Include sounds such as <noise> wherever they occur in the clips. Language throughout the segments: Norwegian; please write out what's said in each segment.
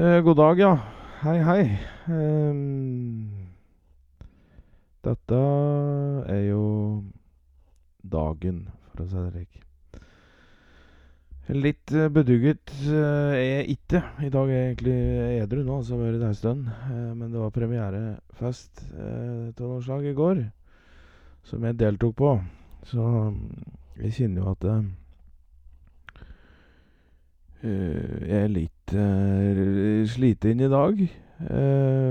Eh, god dag, ja. Hei, hei. Um, dette er jo dagen, for å si det slik. Litt uh, bedugget uh, er jeg ikke. I dag er jeg egentlig edru nå, så har vært en stund. Uh, men det var premierefest uh, av noe slag i går, som jeg deltok på. Så jeg kjenner jo at jeg er litt uh, sliten i dag,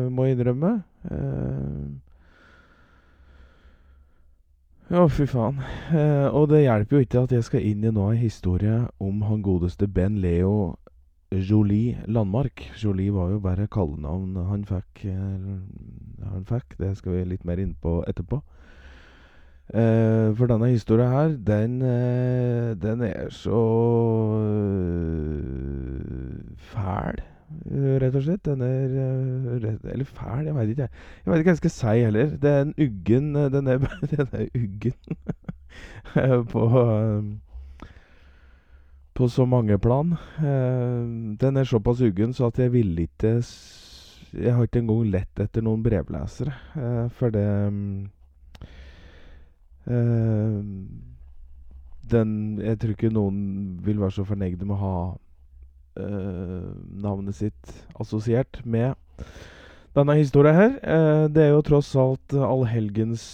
må jeg innrømme. Ja, fy faen. Eh, og det hjelper jo ikke at jeg skal inn i nå en historie om han godeste Ben Leo Jolie Landmark. Jolie var jo bare kallenavn han fikk. Eh, han fikk. Det skal vi litt mer inn på etterpå. Eh, for denne historien her, den, uh, den er så øh, fæl. Eh, rett og slett. Den er uh, Eller fæl, jeg veit ikke. Jeg veit ikke hva jeg skal si heller. Det er en uggen eh, Den er, <laughs> den er uggen <laughs> på På så mange plan. den er såpass uggen så at jeg ville ikke Jeg har ikke engang lett etter noen brevlesere, for det den Jeg tror ikke noen vil være så fornøyde med å ha uh, navnet sitt assosiert med denne historien her. Uh, det er jo tross alt allhelgens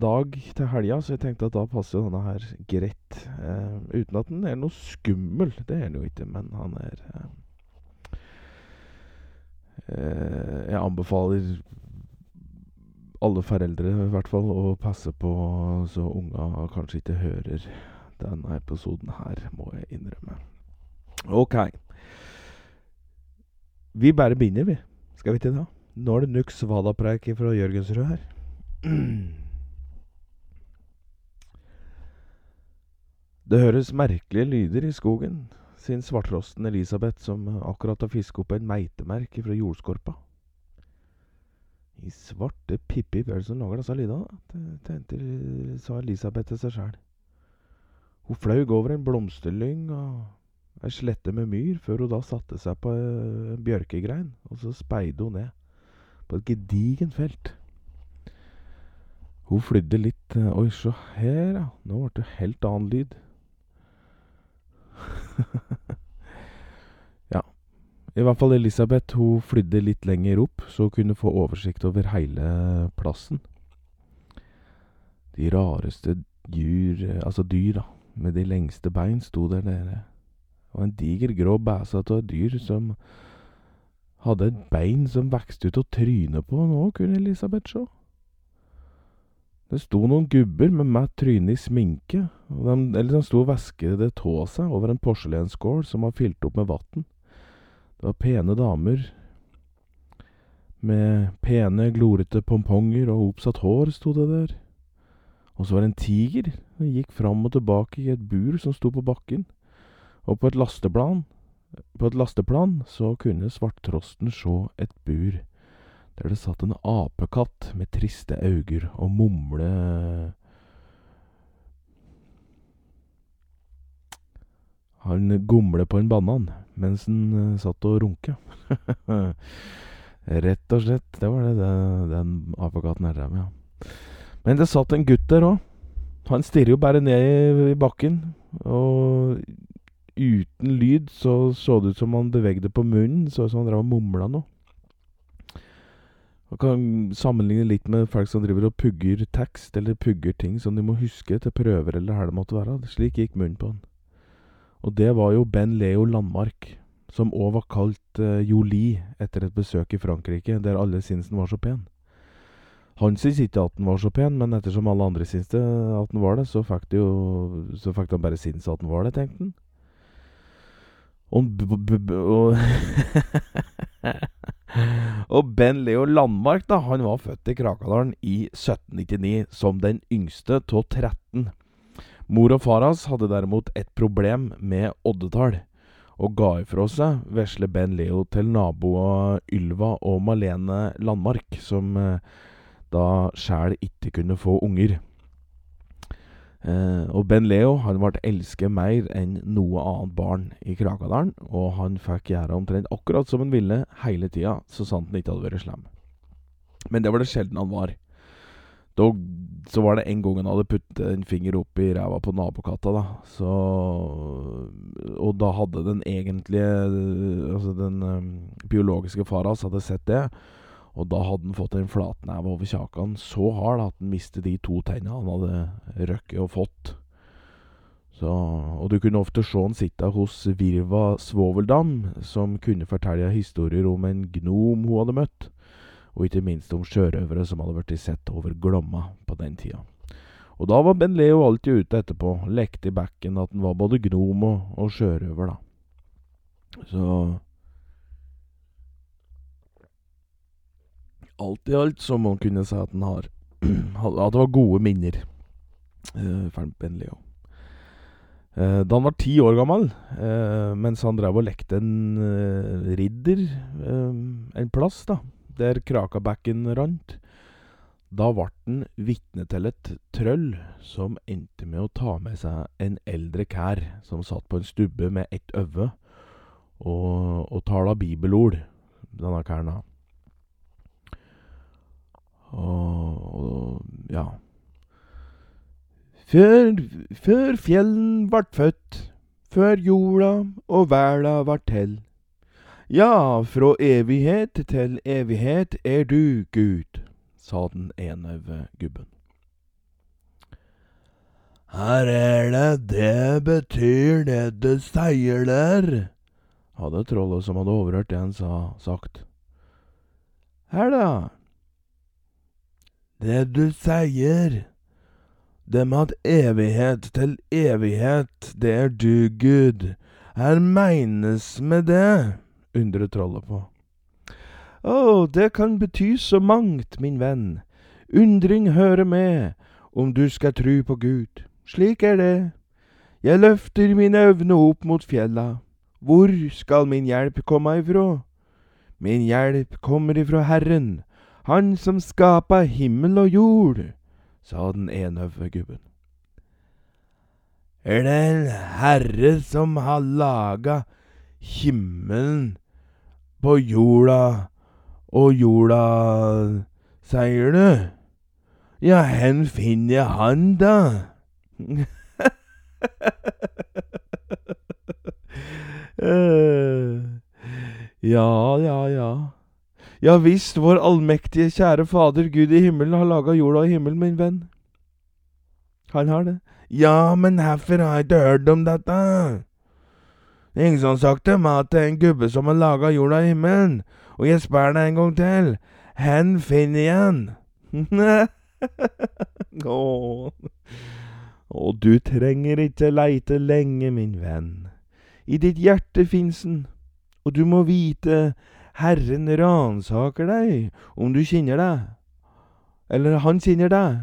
dag til helga, så jeg tenkte at da passer jo denne her greit. uten at den er noe skummel. Det er den jo ikke, men han er Jeg anbefaler alle foreldre i hvert fall å passe på så unga kanskje ikke hører denne episoden her, må jeg innrømme. Ok. Vi bare begynner, vi. Skal vi ikke det? Nå er det Nux svalapreik fra Jørgensrud her. <clears throat> Det høres merkelige lyder i skogen, sier svartrosten Elisabeth, som akkurat har fisket opp en meitemerk fra jordskorpa. I svarte pippi, hva er det som lager disse lydene? sa Elisabeth til seg sjæl. Hun flaug over en blomsterlyng og ei slette med myr, før hun da satte seg på en eh, bjørkegrein, og så speide hun ned på et gedigent felt. Hun flydde litt eh, Oi, se her, ja. Nå ble det helt annen lyd. <laughs> I hvert fall Elisabeth hun flydde litt lenger opp, så hun kunne få oversikt over hele plassen. De rareste dyr, altså dyr, da, med de lengste bein, sto der nede og en diger grå bæse av dyr som hadde et bein som vokste ut av trynet på nå, kunne Elisabeth se. Det sto noen gubber med matt tryne i sminke, de, eller de sto og væsket det av seg over en porselensskål som var fylt opp med vann. Det var pene damer med pene, glorete pomponger og oppsatt hår, sto det der. Og så var det en tiger som gikk fram og tilbake i et bur som sto på bakken. Og på et lasteplan På et lasteplan så kunne svarttrosten se et bur der det satt en apekatt med triste øyne og mumle Han gomle på en banan mens han uh, satt og runka. <laughs> Rett og slett. Det var det, det den apekatten her drev med, ja. Men det satt en gutt der òg. Han stirrer jo bare ned i, i bakken. Og uten lyd så så det ut som han bevegde på munnen. Så ut som han drev og mumla noe. Man kan sammenligne litt med folk som driver og pugger tekst, eller pugger ting som de må huske til prøver, eller hva det måtte være. Slik gikk munnen på han. Og det var jo Ben Leo Landmark, som òg var kalt uh, Jolie etter et besøk i Frankrike, der alle syntes han var så pen. Han syntes ikke at han var så pen, men ettersom alle andre syntes at han var det, så fikk, de jo, så fikk de bare synes at han var det, tenkte han. Og, og, <laughs> og Ben Leo Landmark da, han var født i Krakadalen i 1799 som den yngste av 13. Mor og far hans hadde derimot et problem med oddetall, og ga ifra seg vesle Ben Leo til naboa Ylva og Malene Landmark, som eh, da sjæl ikke kunne få unger. Eh, og Ben Leo han ble elsket mer enn noe annet barn i Krakadalen, og han fikk gjøre omtrent akkurat som han ville hele tida, så sant han ikke hadde vært slem. Men det var det sjelden han var. Da, så var det en gang han hadde puttet en finger opp i ræva på nabokatta, da. Så Og da hadde den egentlige Altså den um, biologiske far hans hadde sett det. Og da hadde han fått en flatneve over kjakan så hard at han mistet de to tenna han hadde røkket og fått. Så, og du kunne ofte se han sitte hos Virva Svoveldam, som kunne fortelle historier om en gnom hun hadde møtt, og ikke minst om sjørøvere som hadde blitt sett over Glomma på den tida. Og da var Ben Leo alltid ute etterpå, lekte i bekken at han var både gnom og, og sjørøver, da. Så alt i alt så må man kunne si at han har <clears throat> At det var gode minner uh, for Ben Leo. Uh, da han var ti år gammel, uh, mens han drev og lekte en ridder en plass, da, der Krakabekken rant, da ble han vitne til et trøll som endte med å ta med seg en eldre kær som satt på en stubbe med ett øye og, og tala bibelord, denne kæren. Og, og ja. Før, før fjellen vart født, før jorda og verda vart til. Ja, fra evighet til evighet er du Gud, sa den enøve gubben. Her er det det betyr det du sier der, hadde trollet som hadde overhørt det han sa, sagt. Her, da, det du sier, det med at evighet til evighet, det er du, Gud. Her meines med det? Undret trollet på. Å, det kan bety så mangt, min venn. Undring hører med, om du skal tru på Gud. Slik er det. Jeg løfter mine øvne opp mot fjella. Hvor skal min hjelp komme ifra? Min hjelp kommer ifra Herren, han som skapa himmel og jord, sa den enøve gubben. Er det en herre som har laga himmelen på jorda og jorda, sier du? Ja, hen finner jeg han, da? <laughs> ja, ja, ja. Ja visst, vår allmektige, kjære Fader Gud i himmelen har laga jorda og himmelen, min venn. Han har det. Ja, men hvorfor har jeg ikke hørt om dette? Det ingen som har sagt til meg at det er en gubbe som har laga jorda og himmelen, og jeg spør deg en gang til, hen finner igjen? <laughs> han? Og du trenger ikke leite lenge, min venn. I ditt hjerte fins den, og du må vite Herren ransaker deg om du kjenner deg, eller han kjenner deg.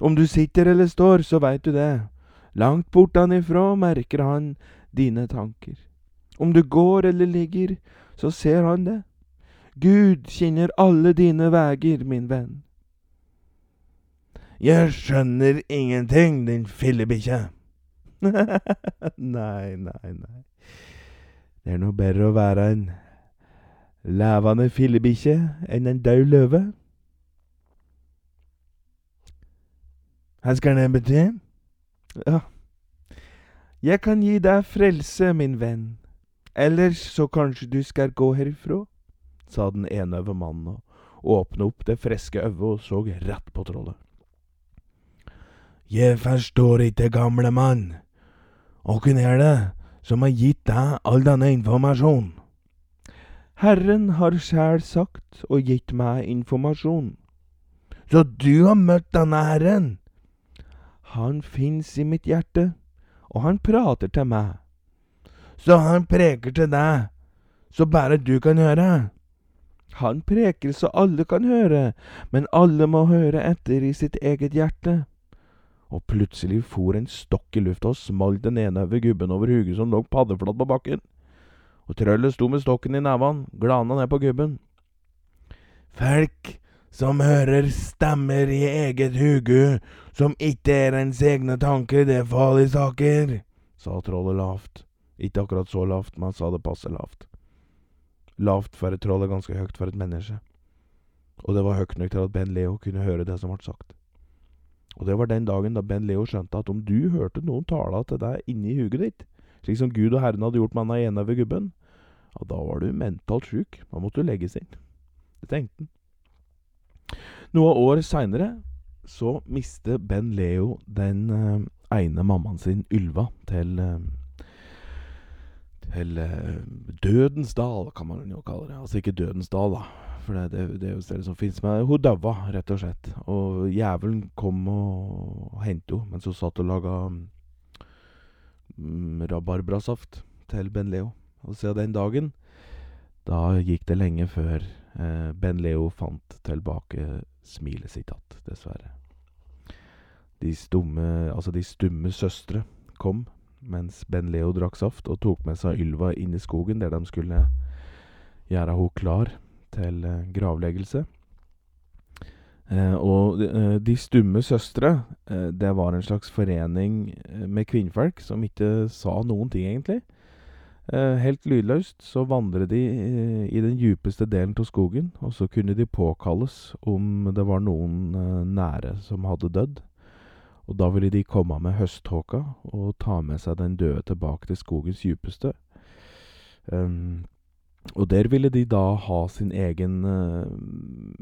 Om du sitter eller står, så veit du det. Langt bortanifrå merker han dine tanker. Om du går eller ligger, så ser han det. Gud kjenner alle dine veger, min venn. Jeg skjønner ingenting, din fillebikkje. <laughs> nei, nei, nei. Det er noe bedre å være en levende fillebikkje enn en død løve? Hva skal det bety? Ja, jeg kan gi deg frelse, min venn, ellers så kanskje du skal gå herifra, sa den enøve mannen og åpne opp det friske øyet og så rett på trollet. Jeg forstår ikke, gamle mann, Åkken er det som har gitt deg all denne informasjonen? Herren har sjæl sagt og gitt meg informasjon. Så du har møtt denne Herren? Han fins i mitt hjerte, og han prater til meg. Så han preker til deg, så bare du kan høre? Han preker så alle kan høre, men alle må høre etter i sitt eget hjerte. Og plutselig for en stokk i lufta og smalt den ene over gubben over huget som lå paddeflatt på bakken og trøllet sto med stokken i nevene, glana ned på gubben. Folk som hører stemmer i eget hugu, som ikke er ens egne tanker, det er farlige saker, sa trollet lavt. Ikke akkurat så lavt, men han sa det passe lavt. Lavt for et troll er ganske høyt for et menneske. Og det var høyt nok til at Ben Leo kunne høre det som ble sagt. Og det var den dagen da Ben Leo skjønte at om du hørte noen tale til deg inni huget ditt, slik som Gud og Herren hadde gjort med han ene ved gubben, ja, da var du mentalt sjuk. Da måtte du legges inn. Det tenkte han. Noen år seinere så mister Ben Leo den uh, ene mammaen sin, Ylva, til uh, til uh, Dødens dal, kan man jo kalle det. Altså ikke Dødens dal, da. For det, det, det er jo stedet som fins. Men hun daua, rett og slett. Og jævelen kom og hentet henne mens hun satt og laga um, rabarbrasaft til Ben Leo. Og siden den dagen, da gikk det lenge før eh, Ben Leo fant tilbake smilet sitt igjen, dessverre. De stumme, altså de stumme søstre kom mens Ben Leo drakk saft, og tok med seg Ylva inn i skogen, der de skulle gjøre henne klar til eh, gravleggelse. Eh, og de, De stumme søstre, eh, det var en slags forening eh, med kvinnfolk som ikke sa noen ting, egentlig. Eh, helt lydløst så vandret de i den djupeste delen av skogen, og så kunne de påkalles om det var noen nære som hadde dødd. Og da ville de komme med høsttåka og ta med seg den døde tilbake til skogens djupeste. Um, og der ville de da ha sin egen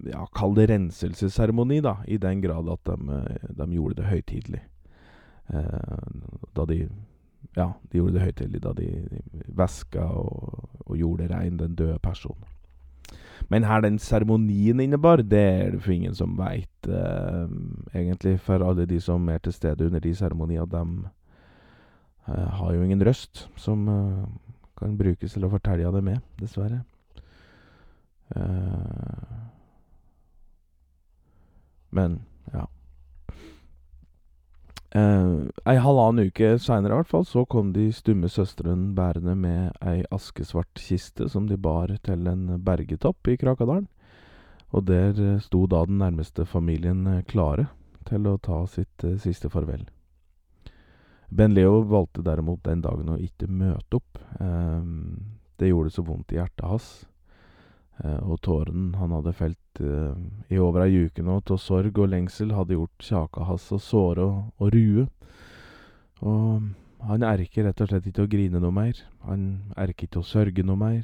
ja, kall det renselsesseremoni, da, i den grad at de, de gjorde det høytidelig. Uh, da de Ja, de gjorde det høytidelig da de, de væska og, og gjorde rein den døde personen. Men her den seremonien innebar, det er det for ingen som veit, eh, egentlig. For alle de som er til stede under de seremoniene, de eh, har jo ingen røst som eh, kan brukes til å fortelle det med, dessverre. men, ja. Uh, ei halvannen uke seinere, i hvert fall, så kom de stumme søstrene bærende med ei askesvart kiste som de bar til en bergetopp i Krakadalen. Og der uh, sto da den nærmeste familien uh, klare til å ta sitt siste farvel. Ben Leo valgte derimot den dagen å ikke møte opp. det gjorde så vondt i hjertet hans. Eh, og tåren han hadde felt eh, i over ei uke nå av sorg og lengsel, hadde gjort kjaka hans og såre og, og rue. Og han erker rett og slett ikke å grine noe mer. Han erker ikke å sørge noe mer.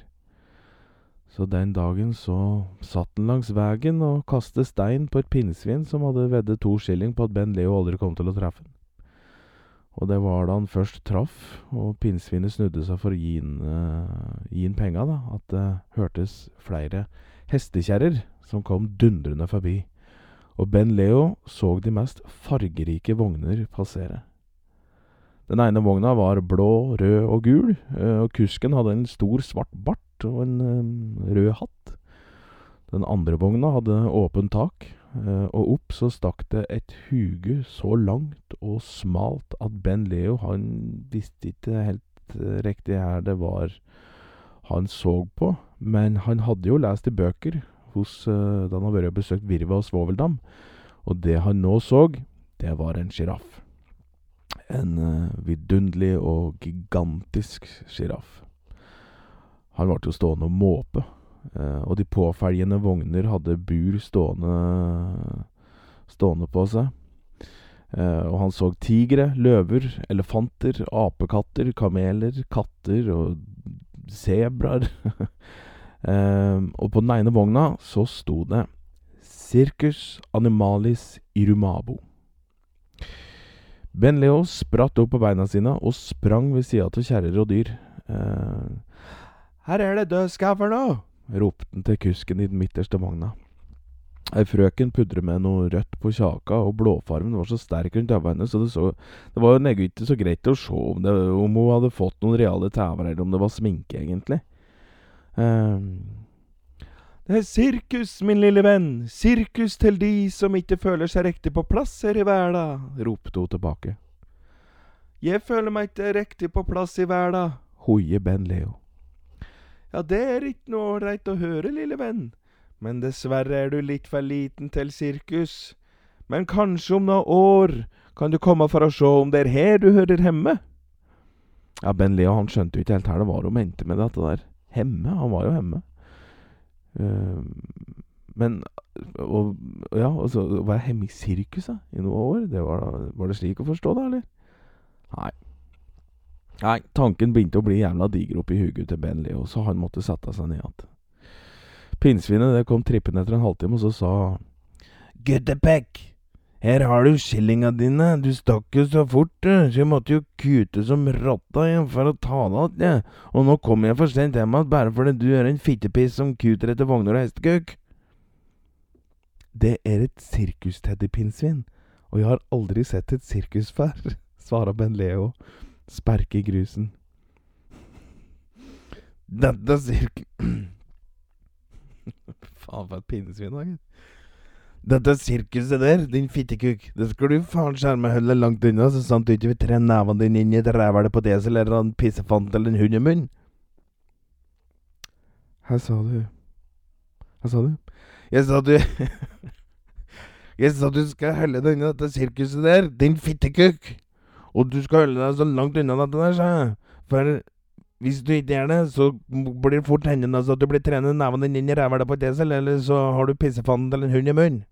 Så den dagen så satt han langs vegen og kastet stein på et pinnsvin som hadde veddet to skilling på at Ben Leo aldri kom til å treffe han. Og det var da han først traff, og pinnsvinet snudde seg for å gi han, uh, penga, da, at det hørtes flere hestekjerrer som kom dundrende forbi. Og Ben Leo så de mest fargerike vogner passere. Den ene vogna var blå, rød og gul, uh, og kusken hadde en stor, svart bart og en um, rød hatt. Den andre vogna hadde åpent tak, Uh, og opp så stakk det et huge så langt og smalt at Ben Leo han visste ikke helt riktig her det var han så på. Men han hadde jo lest i bøker hos, uh, han har vært og besøkt Virva og Svoveldam. Og det han nå så, det var en sjiraff. En vidunderlig og gigantisk sjiraff. Han ble jo stående og måpe Uh, og de påfølgende vogner hadde bur stående, stående på seg. Uh, og han så tigre, løver, elefanter, apekatter, kameler, katter og sebraer. <laughs> uh, og på den ene vogna så sto det Circus Animalis Irumabo. Ben Leo spratt opp på beina sine og sprang ved sida av kjerrer og dyr. her er det dødskaffer nå! ropte han til kusken i den midterste vogna. Ei frøken pudret med noe rødt på kjaka, og blåfarven var så sterk rundt øynene hennes, så det, så, det var jo ikke så greit å se om, det, om, hun hadde fått noen reale tæver, eller om det var sminke, egentlig. Um, det er sirkus, min lille venn, sirkus til de som ikke føler seg riktig på plass her i verda, ropte hun tilbake. Jeg føler meg ikke riktig på plass i verda, hoier Ben Leo. Ja, det er ikke noe ålreit å høre, lille venn, Men dessverre er du litt for liten til sirkus. Men kanskje om noen år kan du komme for å se om det er her du hører hjemme. Ja, Ben Leo han skjønte jo ikke helt her det var hun mente med dette der. Hemme? Han var jo hjemme. Uh, men og, Ja, og så var jeg hemme i sirkuset i noen år. Det var, var, det slik å forstå, det, eller? Nei. Nei, tanken begynte å bli jævla diger oppi huget til Ben Leo, så han måtte sette seg ned igjen. Pinnsvinet det kom trippende etter en halvtime, og så sa Guttepekk, her har du skillinga dine, du stakk jo så fort, du, så jeg måtte jo kute som rotta igjen for å ta deg igjen, og nå kommer jeg for sent hjem igjen bare fordi du er en fittepiss som kuter etter vogner og hestekøk. Det er et sirkus-teddypinnsvin, og jeg har aldri sett et sirkus <laughs> før, svarer Ben Leo, sperke i grusen. Dette sirkus... <clears throat> Faen, for et pinnsvin, da, gitt. Dette sirkuset der, din fittekuk, det skal du faen skjerme holde langt unna, så sant du ikke vil tre nevene dine inn i et rævhøl på desel eller en pissefant eller en hund i munnen. Hva sa du? Hva sa du? Jeg sa du <laughs> Jeg sa du skal holde deg unna dette sirkuset der, din fittekuk. Og du skal holde deg så langt unna dette der, sa jeg. For hvis du ikke gjør det, så blir det fort hendene så at du blir trenet neven din inn i ræva på et esel, eller så har du pissefannen til en hund i munnen.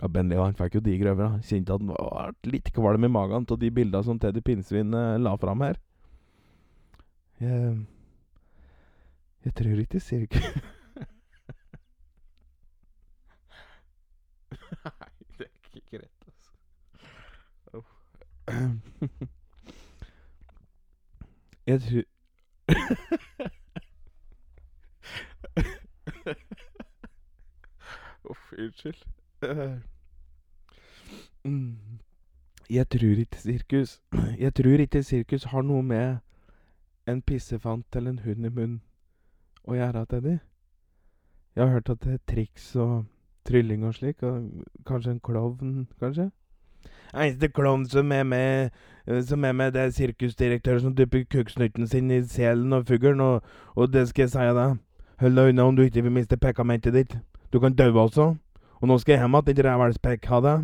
Ja, Ben Leo han fikk jo digre øyne. Kjente at han var litt kvalm i magen av de bildene som Teddy Pinnsvin eh, la fram her. Jeg Jeg tror ikke sirkus <laughs> Nei, det er ikke greit, altså. Oh. <clears throat> Jeg tror <laughs> Uff, unnskyld. <clears throat> Jeg tror ikke sirkus <clears throat> Jeg tror ikke sirkus har noe med en pissefant eller en hund i munnen å gjøre, Teddy. Jeg har hørt at det er triks og trylling og slik, og kanskje en klovn, kanskje? Eneste klovn som er med Eh, som er med, det er sirkusdirektøren som dypper kukksnutten sin i selen og fuglen, og, og, det skal jeg si deg. Hold deg unna om du ikke vil miste pekamentet ditt. Du kan dø også. Og nå skal jeg hjem igjen, ditt rævhælspekk. Ha det.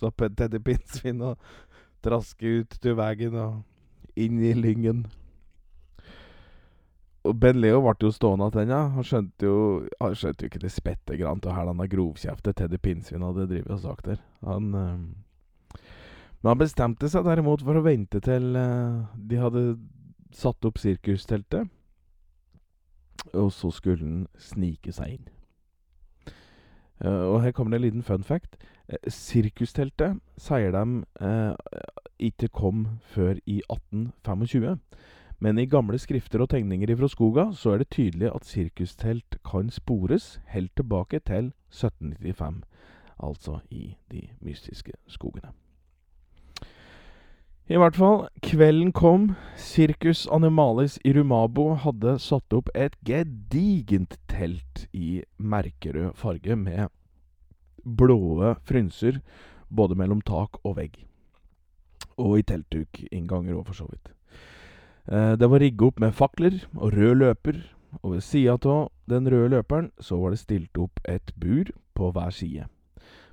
Så Teddy Pinnsvin og traske ut til veien og inn i lyngen. Og Ben Leo ble jo stående igjen, ja. Han skjønte jo Han skjønte jo ikke det spette grann av hæla grovkjeftet Teddy Pinnsvin hadde drevet og sagt der. Han øh, men han bestemte seg derimot for å vente til øh, de hadde satt opp sirkusteltet. Og så skulle han snike seg inn. Uh, og her kommer det en liten fun fact. Uh, sirkusteltet sier de ikke kom før i 1825. Men i gamle skrifter og tegninger fra skoga så er det tydelig at sirkustelt kan spores helt tilbake til 1795. Altså i de mystiske skogene. I hvert fall, kvelden kom. Circus Animalis i Rumabo hadde satt opp et gedigent telt i merkerød farge med blåe frynser både mellom tak og vegg. Og i teltdukinnganger òg, for så vidt. Eh, det var rigget opp med fakler og rød løper, og ved sida av den røde løperen så var det stilt opp et bur på hver side.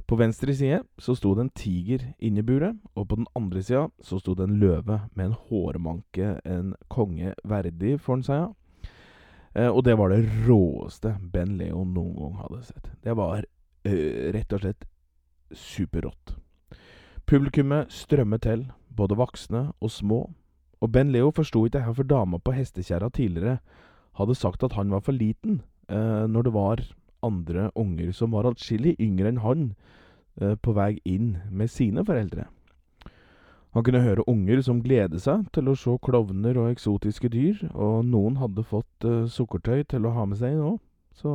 På venstre side så sto det en tiger inni buret, og på den andre sida så sto det en løve med en hårmanke en konge verdig, får en si. Eh, og det var det råeste Ben Leon noen gang hadde sett. Det var rett og slett superrått. Publikummet strømmet til, både voksne og små, og Ben Leo forsto ikke hvorfor dama på hestekjerra tidligere hadde sagt at han var for liten, eh, når det var andre unger som var atskillig yngre enn han, eh, på vei inn med sine foreldre. Han kunne høre unger som gledet seg til å se klovner og eksotiske dyr, og noen hadde fått eh, sukkertøy til å ha med seg nå. Så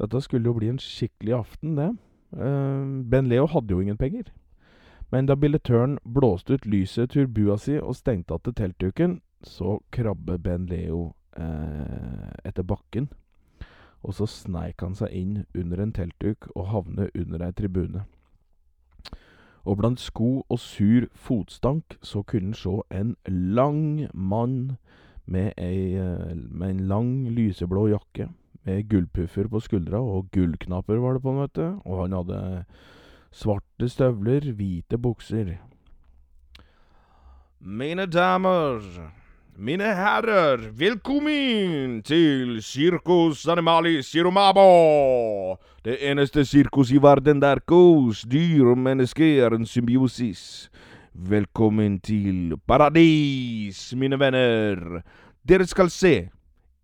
dette skulle jo bli en skikkelig aften, det. Uh, ben Leo hadde jo ingen penger. Men da billettøren blåste ut lyset til turbua si og stengte att teltduken, så krabbe Ben Leo uh, etter bakken og så sneik han seg inn under en teltduk og havner under ei tribune. Og blant sko og sur fotstank så kunne han se en lang mann med, ei, eh, med en lang, lyseblå jakke, med gullpuffer på skuldra, og gullknapper var det på vet du. Og han hadde svarte støvler, hvite bukser. Mine damer, mine herrer, velkommen til Circus Animalis Siromabo! Det eneste sirkus i verden der kos, dyr og mennesker er en symbiosis. Velkommen til paradis, mine venner. Dere skal se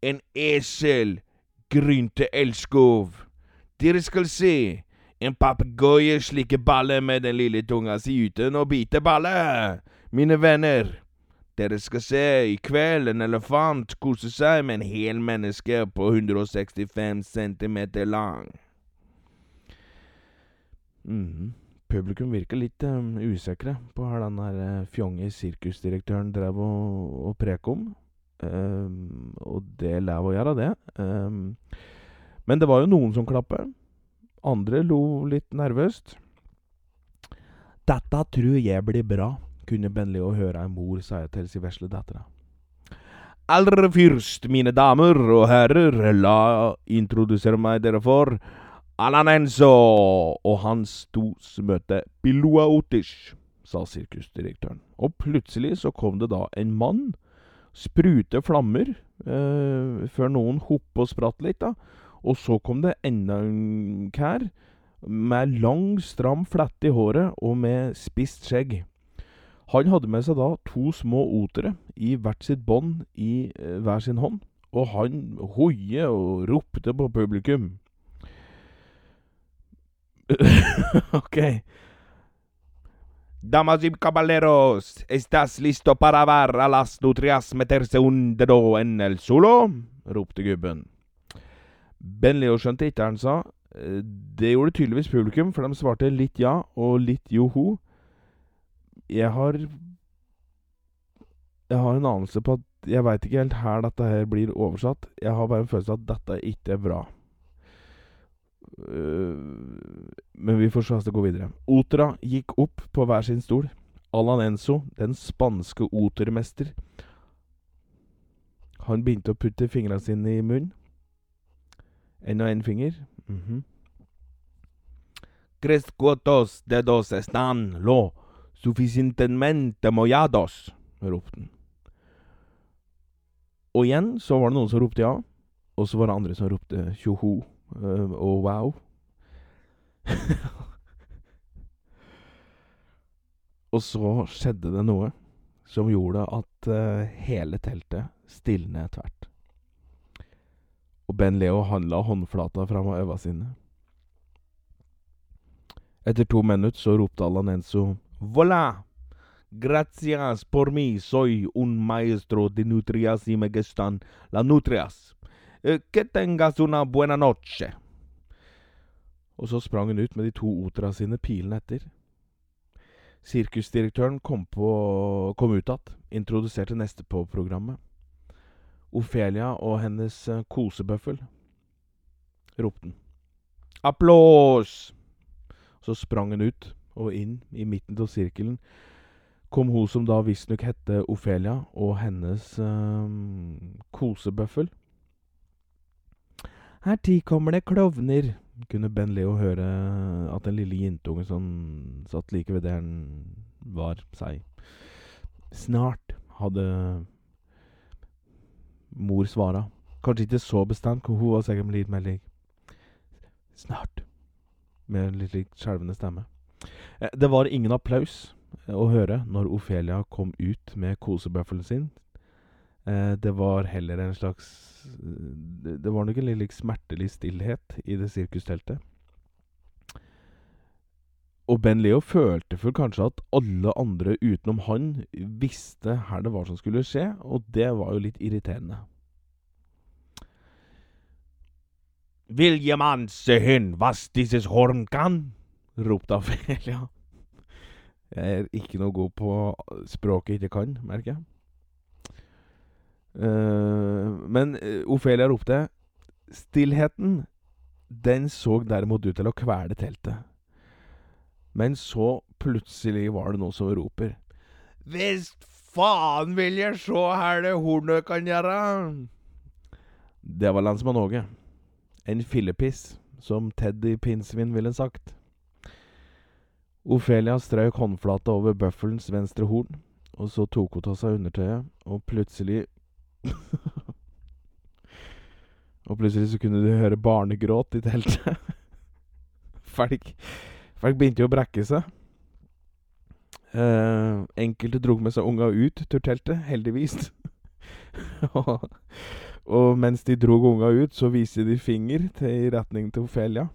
en esel grynte elskov. Dere skal se en papegøye slikker balle med den lille tunga si uten å bite balle. Mine venner, dere skal se i kveld en elefant kose seg med en hel menneske på 165 cm lang. Mm. Publikum virker litt um, usikre på hva den der uh, fjonge sirkusdirektøren drev og, og prek om. Um, og det lever å gjøre, det. Um, men det var jo noen som klappet. Andre lo litt nervøst. Dette tror jeg blir bra, kunne Ben Leo høre ei mor si til si vesle dattera. Aller først, mine damer og herrer, la introdusere meg dere for Alan Enzo og hans to møte Piloa Otish, sa sirkusdirektøren. Og plutselig så kom det da en mann, sprute flammer, eh, før noen hoppa og spratt litt, da. Og så kom det enda en kær med lang, stram flette i håret og med spisst skjegg. Han hadde med seg da to små otere i hvert sitt bånd i eh, hver sin hånd, og han hoie og ropte på publikum. <laughs> ok. Damas y caballeros, ¿estás listo para ver a las nutrias meterse un dedo en el solo? ropte gubben. Ben Leo skjønte ikke hva han sa. Eh, det gjorde tydeligvis publikum, for de svarte litt ja og litt joho. Jeg har Jeg har en anelse på at Jeg veit ikke helt her dette her blir oversatt. Jeg har bare en følelse av at dette ikke er bra. Uh, men vi får se oss det går videre. Otera gikk opp på hver sin stol. Alan Enzo, den spanske otermester, han begynte å putte fingrene sine i munnen. En og en finger. Mm -hmm. Crescuotos dedos están lo suficientemente mollados, ropte han. Og igjen så var det noen som ropte ja, og så var det andre som ropte tjoho uh, og wow. og så skjedde det noe som gjorde at uh, hele teltet stilnet tvert. Og Ben Leo handla håndflata fram av øva sine. Etter to minutter så ropte Allan Enzo Voilà! Gracias por mi, soy un maestro de nutrias y me gustan la nutrias. Eh, que tengas una buena noche. Og så sprang hun ut med de to otera sine pilene etter. Sirkusdirektøren kom, på, kom ut igjen, introduserte neste på programmet. Ofelia og hennes eh, kosebøffel, ropte han. Applaus! Så sprang hun ut, og inn i midten av sirkelen kom hun som da visstnok hette Ofelia, og hennes øh, kosebøffel. Her ti kommer det klovner, kunne Ben Leo høre at den lille jentungen som satt like ved der han var, seg. Snart, hadde mor svara. Kanskje ikke så bestemt, hun var sikkert litt mer Snart. Med en litt lik skjelvende stemme. Eh, det var ingen applaus å høre når Ofelia kom ut med kosebøffelen sin. Eh, det var heller en slags Det var nok en litt smertelig stillhet i det sirkusteltet. Og Ben Leo følte for kanskje at alle andre utenom han visste her det var som skulle skje, og det var jo litt irriterende. Vil jemand se hen was dieses horn kan? ropte Afelia. <laughs> Jeg er ikke noe god på språket jeg ikke kan, merker jeg. Uh, men Ofelia ropte. Stillheten, den så derimot ut til å kvele teltet. Men så plutselig var det noen som roper. Hvis faen vil jeg sjå her det hornet kan gjøre! Det var landsmann Åge. En fillepiss, som Teddy Pinsvin ville sagt. Ofelia strøk håndflata over bøffelens venstre horn, og så tok hun av seg undertøyet, og plutselig Og plutselig så kunne du høre barnegråt i teltet. <laughs> folk, folk begynte jo å brekke seg. Eh, enkelte dro med seg unga ut til teltet, heldigvis. <laughs> og, og mens de dro unga ut, så viste de finger til, i retning til Ofelia.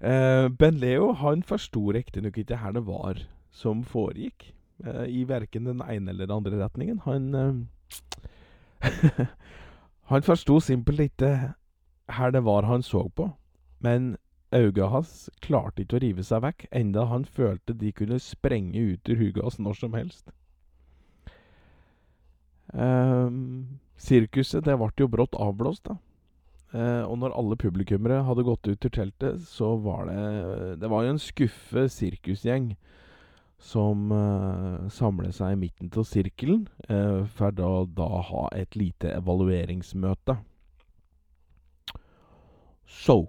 Eh, ben Leo han forsto riktignok ikke her det var som foregikk, eh, i verken den ene eller den andre retningen. Han eh, <laughs> Han forsto simpelthen ikke her det var han så på, men øynene hans klarte ikke å rive seg vekk, enda han følte de kunne sprenge ut ur huget hans når som helst. Um, sirkuset det ble jo brått avblåst, da. Uh, og når alle publikummere hadde gått ut til teltet, så var det Det var jo en skuffe sirkusgjeng som uh, samler seg i midten av sirkelen uh, for da, da ha et lite evalueringsmøte. So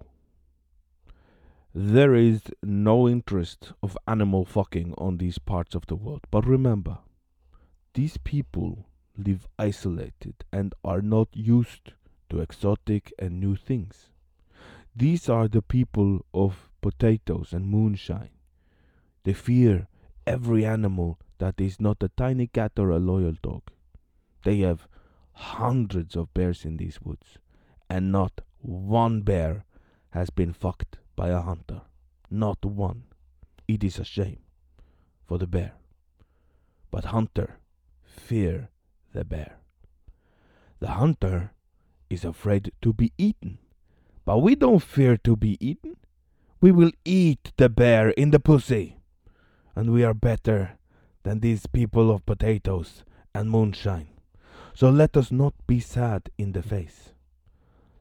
There is no interest of animal fucking on these parts of the world, but remember, these people live isolated and are not used to exotic and new things. These are the people of potatoes and moonshine. They fear every animal that is not a tiny cat or a loyal dog. They have hundreds of bears in these woods, and not one bear has been fucked by a hunter. Not one. It is a shame for the bear. But hunter fear the bear. The hunter is afraid to be eaten, but we don't fear to be eaten. We will eat the bear in the pussy, and we are better than these people of potatoes and moonshine. So let us not be sad in the face.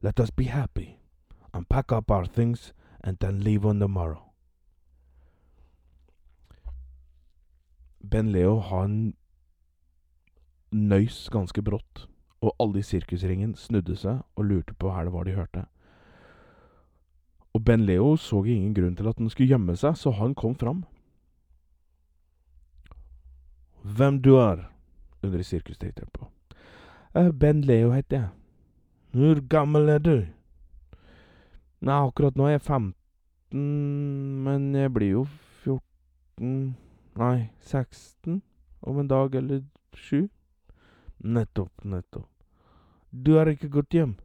Let us be happy and pack up our things and then leave on the morrow. Ben Leo han nøys ganske brått, og alle i sirkusringen snudde seg og lurte på hva det var de hørte. Og Ben Leo så ingen grunn til at han skulle gjemme seg, så han kom fram. Hvem du er? undret jeg på. «Eh, ben Leo heter jeg. Hvor gammel er du? Nei, akkurat nå er jeg 15, men jeg blir jo 14 Nei, 16 om en dag eller sju. Nettopp, nettopp. Du har ikke gått hjem?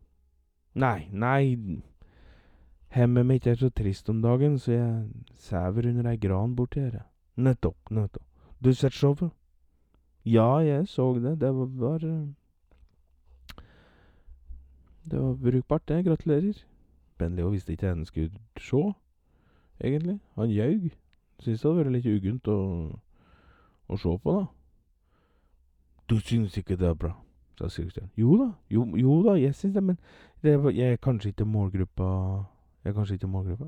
Nei, nei. Hemmet mitt er så trist om dagen, så jeg sover under ei gran borti her. Nettopp, nettopp. Du sett showet? Ja, jeg så det. Det var, var Det var brukbart, det. Gratulerer. Ben Leo visste ikke hva han skulle se, egentlig. Han ljaug. Syns det hadde vært litt ugunt å, å se på, da. Du syns ikke det er bra, sa sirkusdirektøren. Jo da, jo, jo da, jeg syns det, men det var, jeg er kanskje ikke målgruppa Jeg er kanskje ikke målgruppa.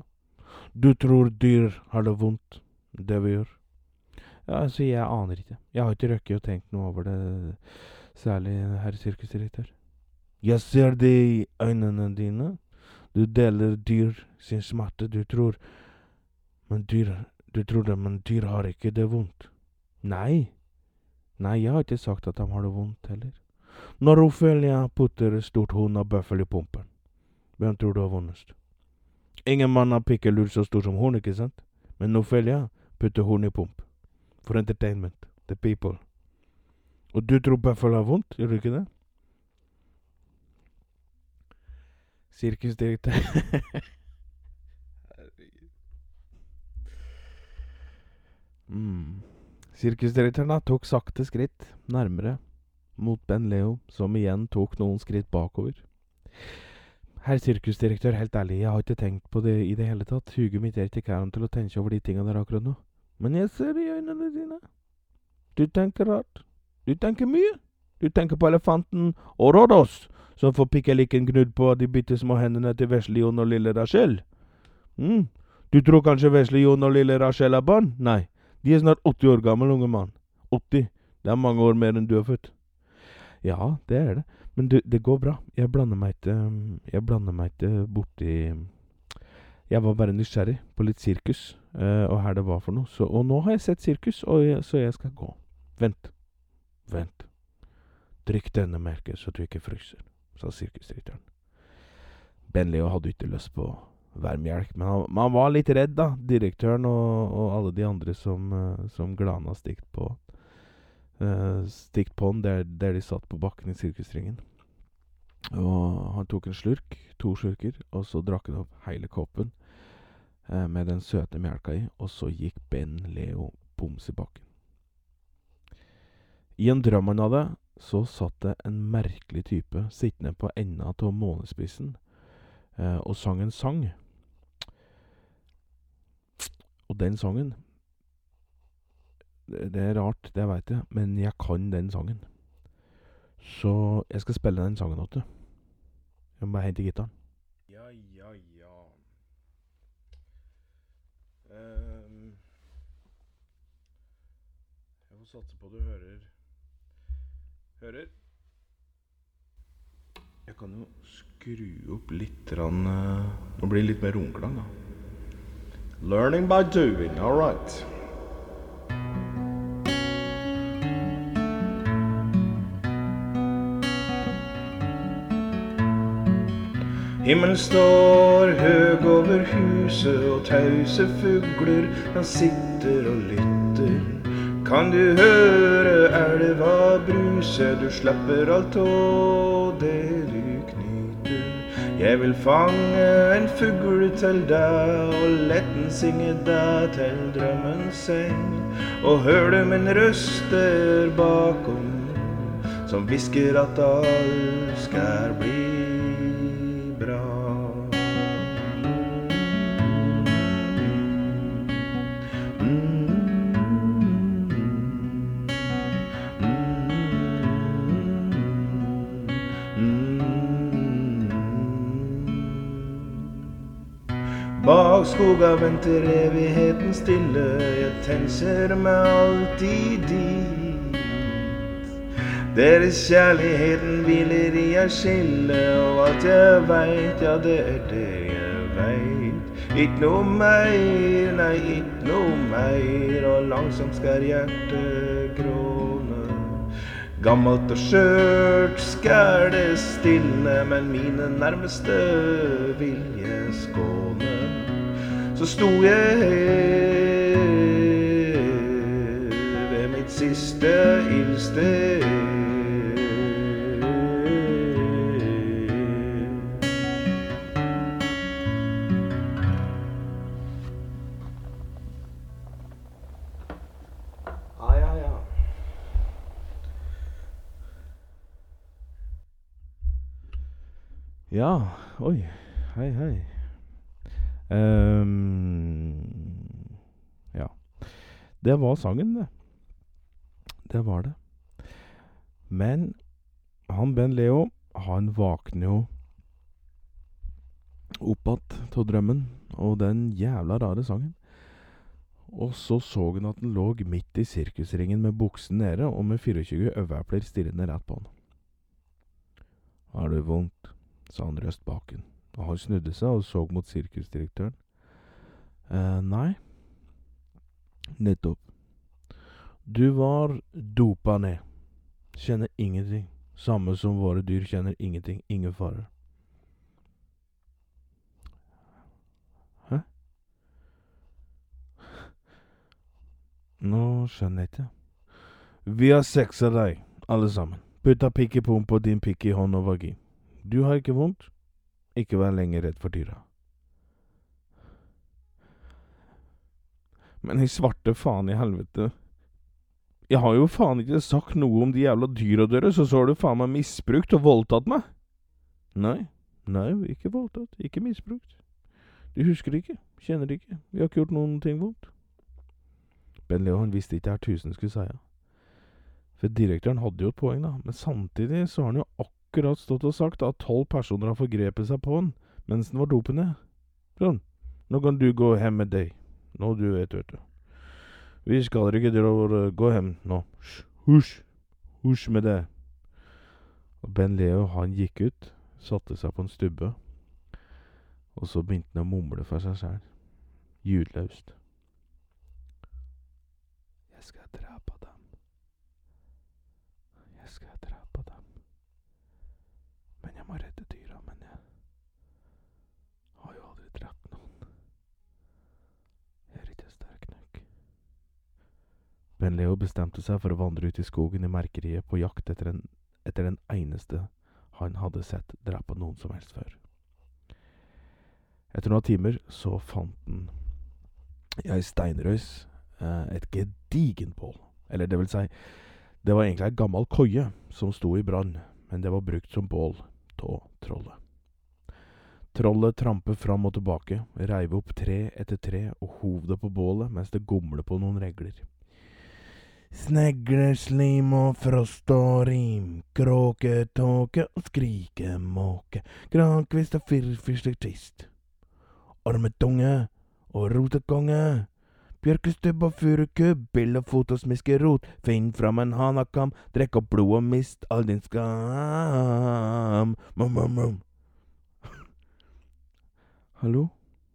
Du tror dyr har det vondt, det vi gjør? Altså, jeg aner ikke. Jeg har ikke røkket å tenke noe over det, særlig herr sirkusdirektør. Jeg ser det i øynene dine. Du deler dyr sin smerte, du tror Men dyr Du tror det, men dyr har ikke det vondt. Nei. Nei, jeg har ikke sagt at de har det vondt heller. Når Ophelia putter stort horn av bøffel i pumpen, hvem tror du har vondest? Ingen mann har pikkelur så stor som horn, ikke sant? Men Ophelia putter horn i pump. For entertainment. The people. Og du tror Buffalo har vondt, gjør du ikke det? Sirkusdirektør <laughs> mm. Sirkusdirektøren tok sakte skritt nærmere mot Ben Leo, som igjen tok noen skritt bakover. Herr sirkusdirektør, helt ærlig, jeg har ikke tenkt på det i det hele tatt. Huget mitt er ikke kæren til å tenke over de tinga der akkurat nå. Men jeg ser det i øynene dine. Du tenker rart. Du tenker mye. Du tenker på elefanten og som får pikkelikken gnudd på de bitte små hendene til Vesle-Jon og lille Rachel. Mm. Du tror kanskje Vesle-Jon og lille Rachel er barn? Nei, de er snart 80 år gammel, unge mann. 80. Det er mange år mer enn du er født. Ja, det er det. Men du, det går bra. Jeg blander meg ikke Jeg blander meg ikke borti Jeg var bare nysgjerrig på litt sirkus, uh, og her det var for noe. Så, og nå har jeg sett sirkus, jeg, så jeg skal gå. Vent. Vent. Drikk denne merket så du ikke fryser, sa sirkusdirektøren. Ben Leo hadde ikke lyst på værmjelk, men han, men han var litt redd, da. Direktøren og, og alle de andre som, uh, som glana stikt på uh, Stikt på han der, der de satt på bakken i sirkusringen. Og han tok en slurk, to slurker, og så drakk han opp hele koppen uh, med den søte melka i, og så gikk Ben Leo boms i bakken. I en drøm han hadde, så satt det en merkelig type sittende på enda av månespissen og sang en sang. Og den sangen det, det er rart, det veit jeg, men jeg kan den sangen. Så jeg skal spille den sangen til deg. Jeg må bare hente gitaren. Ja, ja, ja um, Jeg får satse på du hører Hører? Jeg kan jo skru opp litt rann, uh, Nå blir det litt mer romklang, da. Learning by doing, all right. Himmelen står høg over huset, og tause fugler han sitter og lytter. Kan du høre elva bruse, du slipper alt av det du knyter. Jeg vil fange en fugl til deg, og letten synge deg til drømmens seng. Og hør du min røst der bakom, som hvisker at alt skal bli Bak skoga venter evigheten stille, jeg tenker meg alltid dit. Deres kjærligheten hviler i ei skille, og alt jeg veit, ja, det er det jeg veit. Ikk noe mer, nei, ikk noe mer, og langsomt skal hjertet gråne. Gammelt og skjørt skal det stilne, men mine nærmeste vil jeg skåne så sto jeg her ved mitt siste ildsted. Ja, ja, ja. Ja, oi. Hei, hei. Um, ja. Det var sangen, det. Det var det. Men han Ben Leo, han våkner jo opp igjen av drømmen og den jævla rare sangen. Og så så han at han lå midt i sirkusringen med buksen nede og med 24 øyeepler stirrende rett på han. Har du vondt? sa han røst bak han. Og han snudde seg og så mot sirkusdirektøren. Eh, nei. Nettopp. Du var dopa ned. Kjenner ingenting. Samme som våre dyr kjenner ingenting. Ingen fare. Hæ? Nå skjønner jeg ikke. Vi har sexa deg, alle sammen. Putta pikk i og din pikk i hånd og vagin. Du har ikke vondt? Ikke vær lenger redd for dyra. Men i svarte faen i helvete. Jeg har jo faen ikke sagt noe om de jævla dyra deres, og så har du faen meg misbrukt og voldtatt meg. Nei, nei, ikke voldtatt, ikke misbrukt. Du husker det ikke, kjenner det ikke, vi har ikke gjort noen ting vondt. Ben Leo han visste ikke hva tusen skulle si. For direktøren hadde jo et poeng, da, men samtidig så har han jo akkurat akkurat stått og sagt at tolv personer har forgrepet seg på han mens han var dopet ned. Sånn. Nå kan du gå hjem med deg. Nå du vet, vet du. Vi skal ikke dra Gå hjem nå. Husj. Husj med det. Og Ben Leo, han gikk ut, satte seg på en stubbe, og så begynte han å mumle for seg sjæl, ljudløst. Jeg skal drepe dem. Jeg skal drepe dem. Men jeg må redde dyra, men jeg har jo aldri drept noen. Jeg er ikke sterk nok. Ben Leo bestemte seg for å vandre ut i skogen i merkeriet på jakt etter, en, etter den eneste han hadde sett drepe noen som helst før. Etter noen timer så fant han ei steinrøys eh, et gedigent bål. Eller det vil si, det var egentlig ei gammel koie som sto i brann, men det var brukt som bål av trollet. Trollet trampet fram og tilbake, reiv opp tre etter tre og hov det på bålet mens det gomlet på noen regler. Snegle, slim og frost og rim, kråke, tåke og skrike måke, grankvist og firfisler twist. Ormetunge og rotekonge, bjørkestubb og furukubb, bill og smiskerot, finn fram en hanakam, drekk opp blod og mist all din skam. Mum, mum, mum. <laughs> Hallo,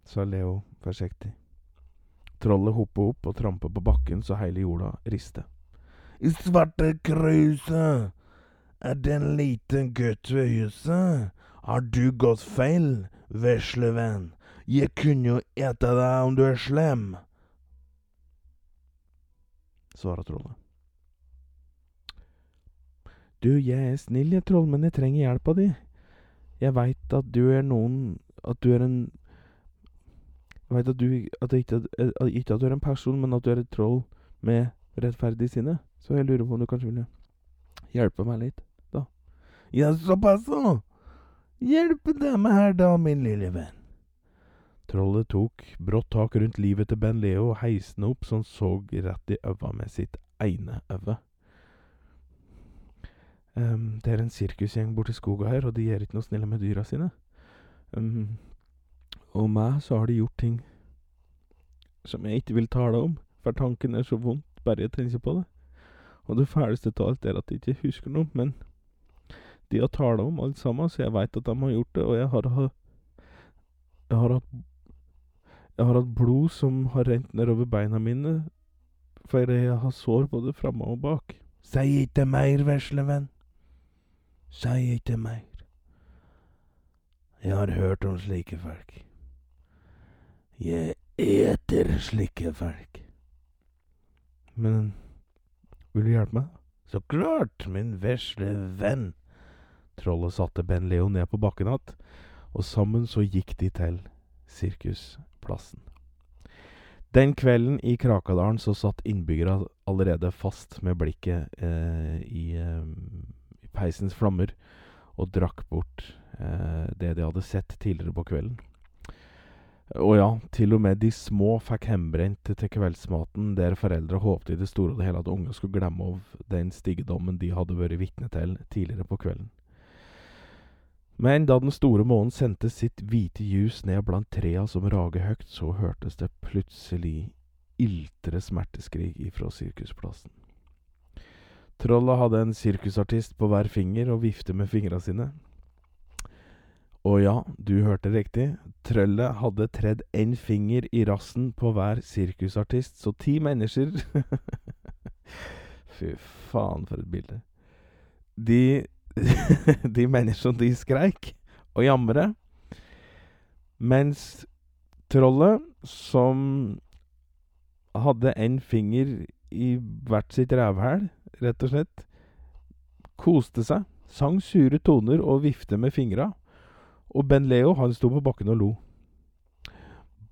sa Leo forsiktig. Trollet hoppet opp og trampet på bakken så hele jorda riste. I svarte kruset er det en liten gutt ved huset. Har du gått feil, vesle venn? Jeg kunne jo ete deg om du er slem. Svarer trollet. Du, jeg er snill, jeg, troll, men jeg trenger hjelpa di. Jeg veit at du er noen At du er en Jeg veit at du at ikke, at, ikke at du er en person, men at du er et troll med rettferdig sinne. Så jeg lurer på om du kanskje ville hjelpe meg litt, da. Ja, såpass, så. Hjelpe dem her, da, min lille venn. Trollet tok brått tak rundt livet til Ben Leo og heiste opp så han så rett i øva med sitt ene øve. Um, det er en sirkusgjeng borti skoga her, og de er ikke noe snille med dyra sine. Um, og meg så har de gjort ting som jeg ikke vil tale om, for tanken er så vondt bare jeg tenker på det. Og det fæleste av alt er at jeg ikke husker noe, men de har talt om alt sammen, så jeg veit at de har gjort det, og jeg har, jeg har hatt jeg har hatt blod som har rent nedover beina mine, for jeg har sår både framme og bak. Si ikke mer, vesle venn. Si ikke mer. Jeg har hørt om slike folk. Jeg eter slike folk. Men vil du hjelpe meg? Så klart, min vesle venn. Trollet satte Ben Leo ned på bakken igjen, og sammen så gikk de til sirkusplassen. Den kvelden i Krakadalen så satt innbyggerne allerede fast med blikket eh, i, eh, i peisens flammer og drakk bort eh, det de hadde sett tidligere på kvelden. Og ja, til og med de små fikk hjemmebrent til kveldsmaten, der foreldre håpte i det store og det hele at ungene skulle glemme av den styggedommen de hadde vært vitne til tidligere på kvelden. Men da den store månen sendte sitt hvite ljus ned blant trea som rager høyt, så hørtes det plutselig iltre smerteskrik ifra sirkusplassen. Trollet hadde en sirkusartist på hver finger og vifte med fingra sine. Og ja, du hørte riktig, trøllet hadde tredd én finger i rassen på hver sirkusartist, så ti mennesker <laughs> Fy faen, for et bilde. De <laughs> de menneskene de skreik og jamre. Mens trollet, som hadde en finger i hvert sitt rævhæl, rett og slett, koste seg, sang sure toner og vifte med fingra. Og Ben Leo, han sto på bakken og lo.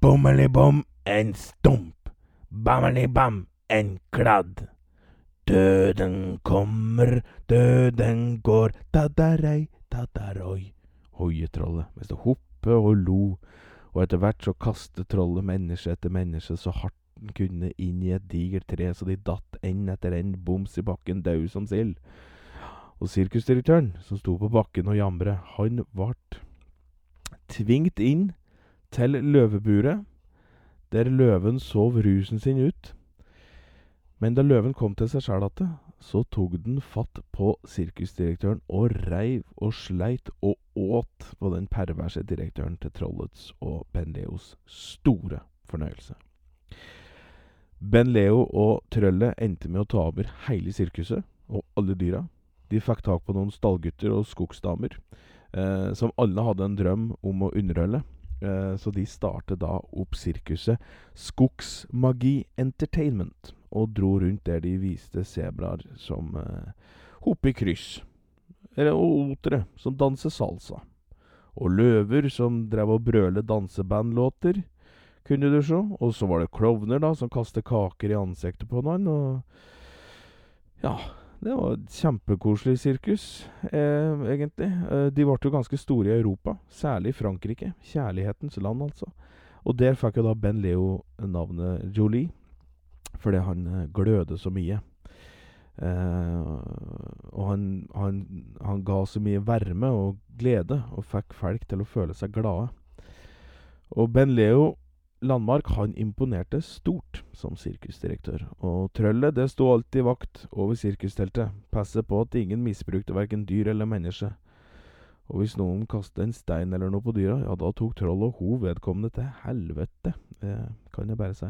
Bommeli-bom, en stump. Bammeli-bam, en kladd. Døden kommer, døden går, tadarei, tadaroi, hoiet trollet mens det hoppet og lo, og etter hvert så kastet trollet menneske etter menneske så hardt den kunne inn i et digert tre, så de datt en etter en boms i bakken, dau som sild. Og sirkusdirektøren, som sto på bakken og jamre, han vart tvingt inn til løveburet, der løven sov rusen sin ut. Men da løven kom til seg sjæl atte, så tok den fatt på sirkusdirektøren og reiv og sleit og åt på den perverse direktøren til Trollets og Ben Leos store fornøyelse. Ben Leo og trøllet endte med å ta over hele sirkuset og alle dyra. De fikk tak på noen stallgutter og skogsdamer, eh, som alle hadde en drøm om å underholde. Eh, så de startet da opp sirkuset Skogsmagi Entertainment, og dro rundt der de viste sebraer som eh, hopper i kryss, eller otere som danser salsa, og løver som drev og brøle dansebandlåter, kunne du se, og så var det klovner da, som kastet kaker i ansiktet på noen, og ja, det var et kjempekoselig sirkus, eh, egentlig. Eh, de ble jo ganske store i Europa, særlig i Frankrike. Kjærlighetens land, altså. Og der fikk jo da Ben Leo navnet Jolie, fordi han eh, gløder så mye. Eh, og han, han, han, ga så mye varme og glede, og fikk folk til å føle seg glade. Og Ben Leo Landmark han imponerte stort som sirkusdirektør, og trøllet det sto alltid vakt over sirkusteltet, passe på at ingen misbrukte verken dyr eller menneske. Og hvis noen kastet en stein eller noe på dyra, ja, da tok trollet og ho vedkommende til helvete, det kan jeg bare si.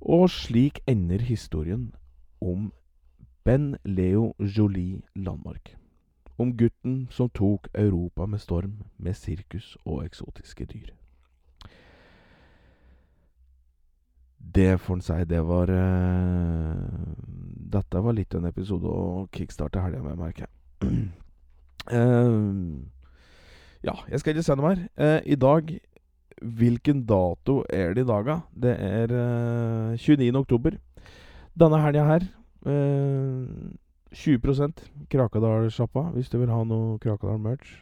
Og slik ender historien om Ben Leo Jolie Landmark. Om gutten som tok Europa med storm med sirkus og eksotiske dyr. Det får en si, det var uh, Dette var litt en episode å kickstarte helga med, merker jeg. uh, <clears throat> ja, jeg skal ikke si noe mer. Uh, I dag Hvilken dato er det i dag, da? Det er 29. oktober. Denne helga her 20% Krakadal-sjappa, hvis du vil ha noe Krakadal-merch.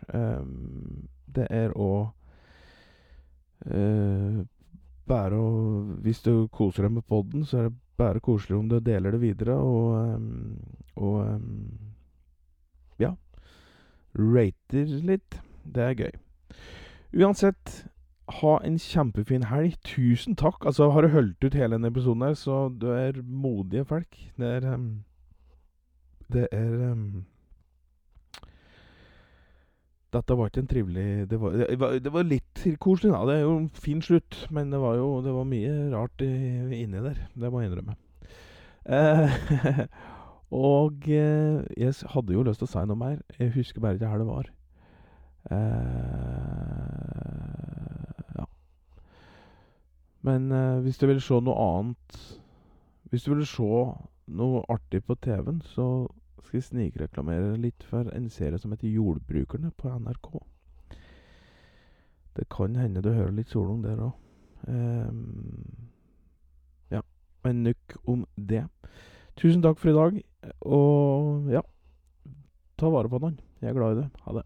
det er òg bare å Hvis du koser deg med poden, så er det bare koselig om du deler det videre, og, um, og um, ja. Rater litt. Det er gøy. Uansett, ha en kjempefin helg. Tusen takk. Altså, har du holdt ut hele denne episoden her, så du er modige folk. Det er um, Det er dette var ikke en trivelig Det var, det var, det var litt koselig, da. Det er jo en fin slutt, men det var jo det var mye rart inni der. Det må jeg innrømme. Eh, <laughs> og eh, jeg hadde jo lyst til å si noe mer. Jeg husker bare ikke her det var. Eh, ja. Men eh, hvis du vil se noe annet Hvis du vil se noe artig på TV-en, så skal jeg snikreklamere litt for en serie som heter Jordbrukerne på NRK. Det kan hende du hører litt solung der òg. Um, ehm, ja, men nok om det. Tusen takk for i dag, og ja Ta vare på den. Jeg er glad i det. Ha det.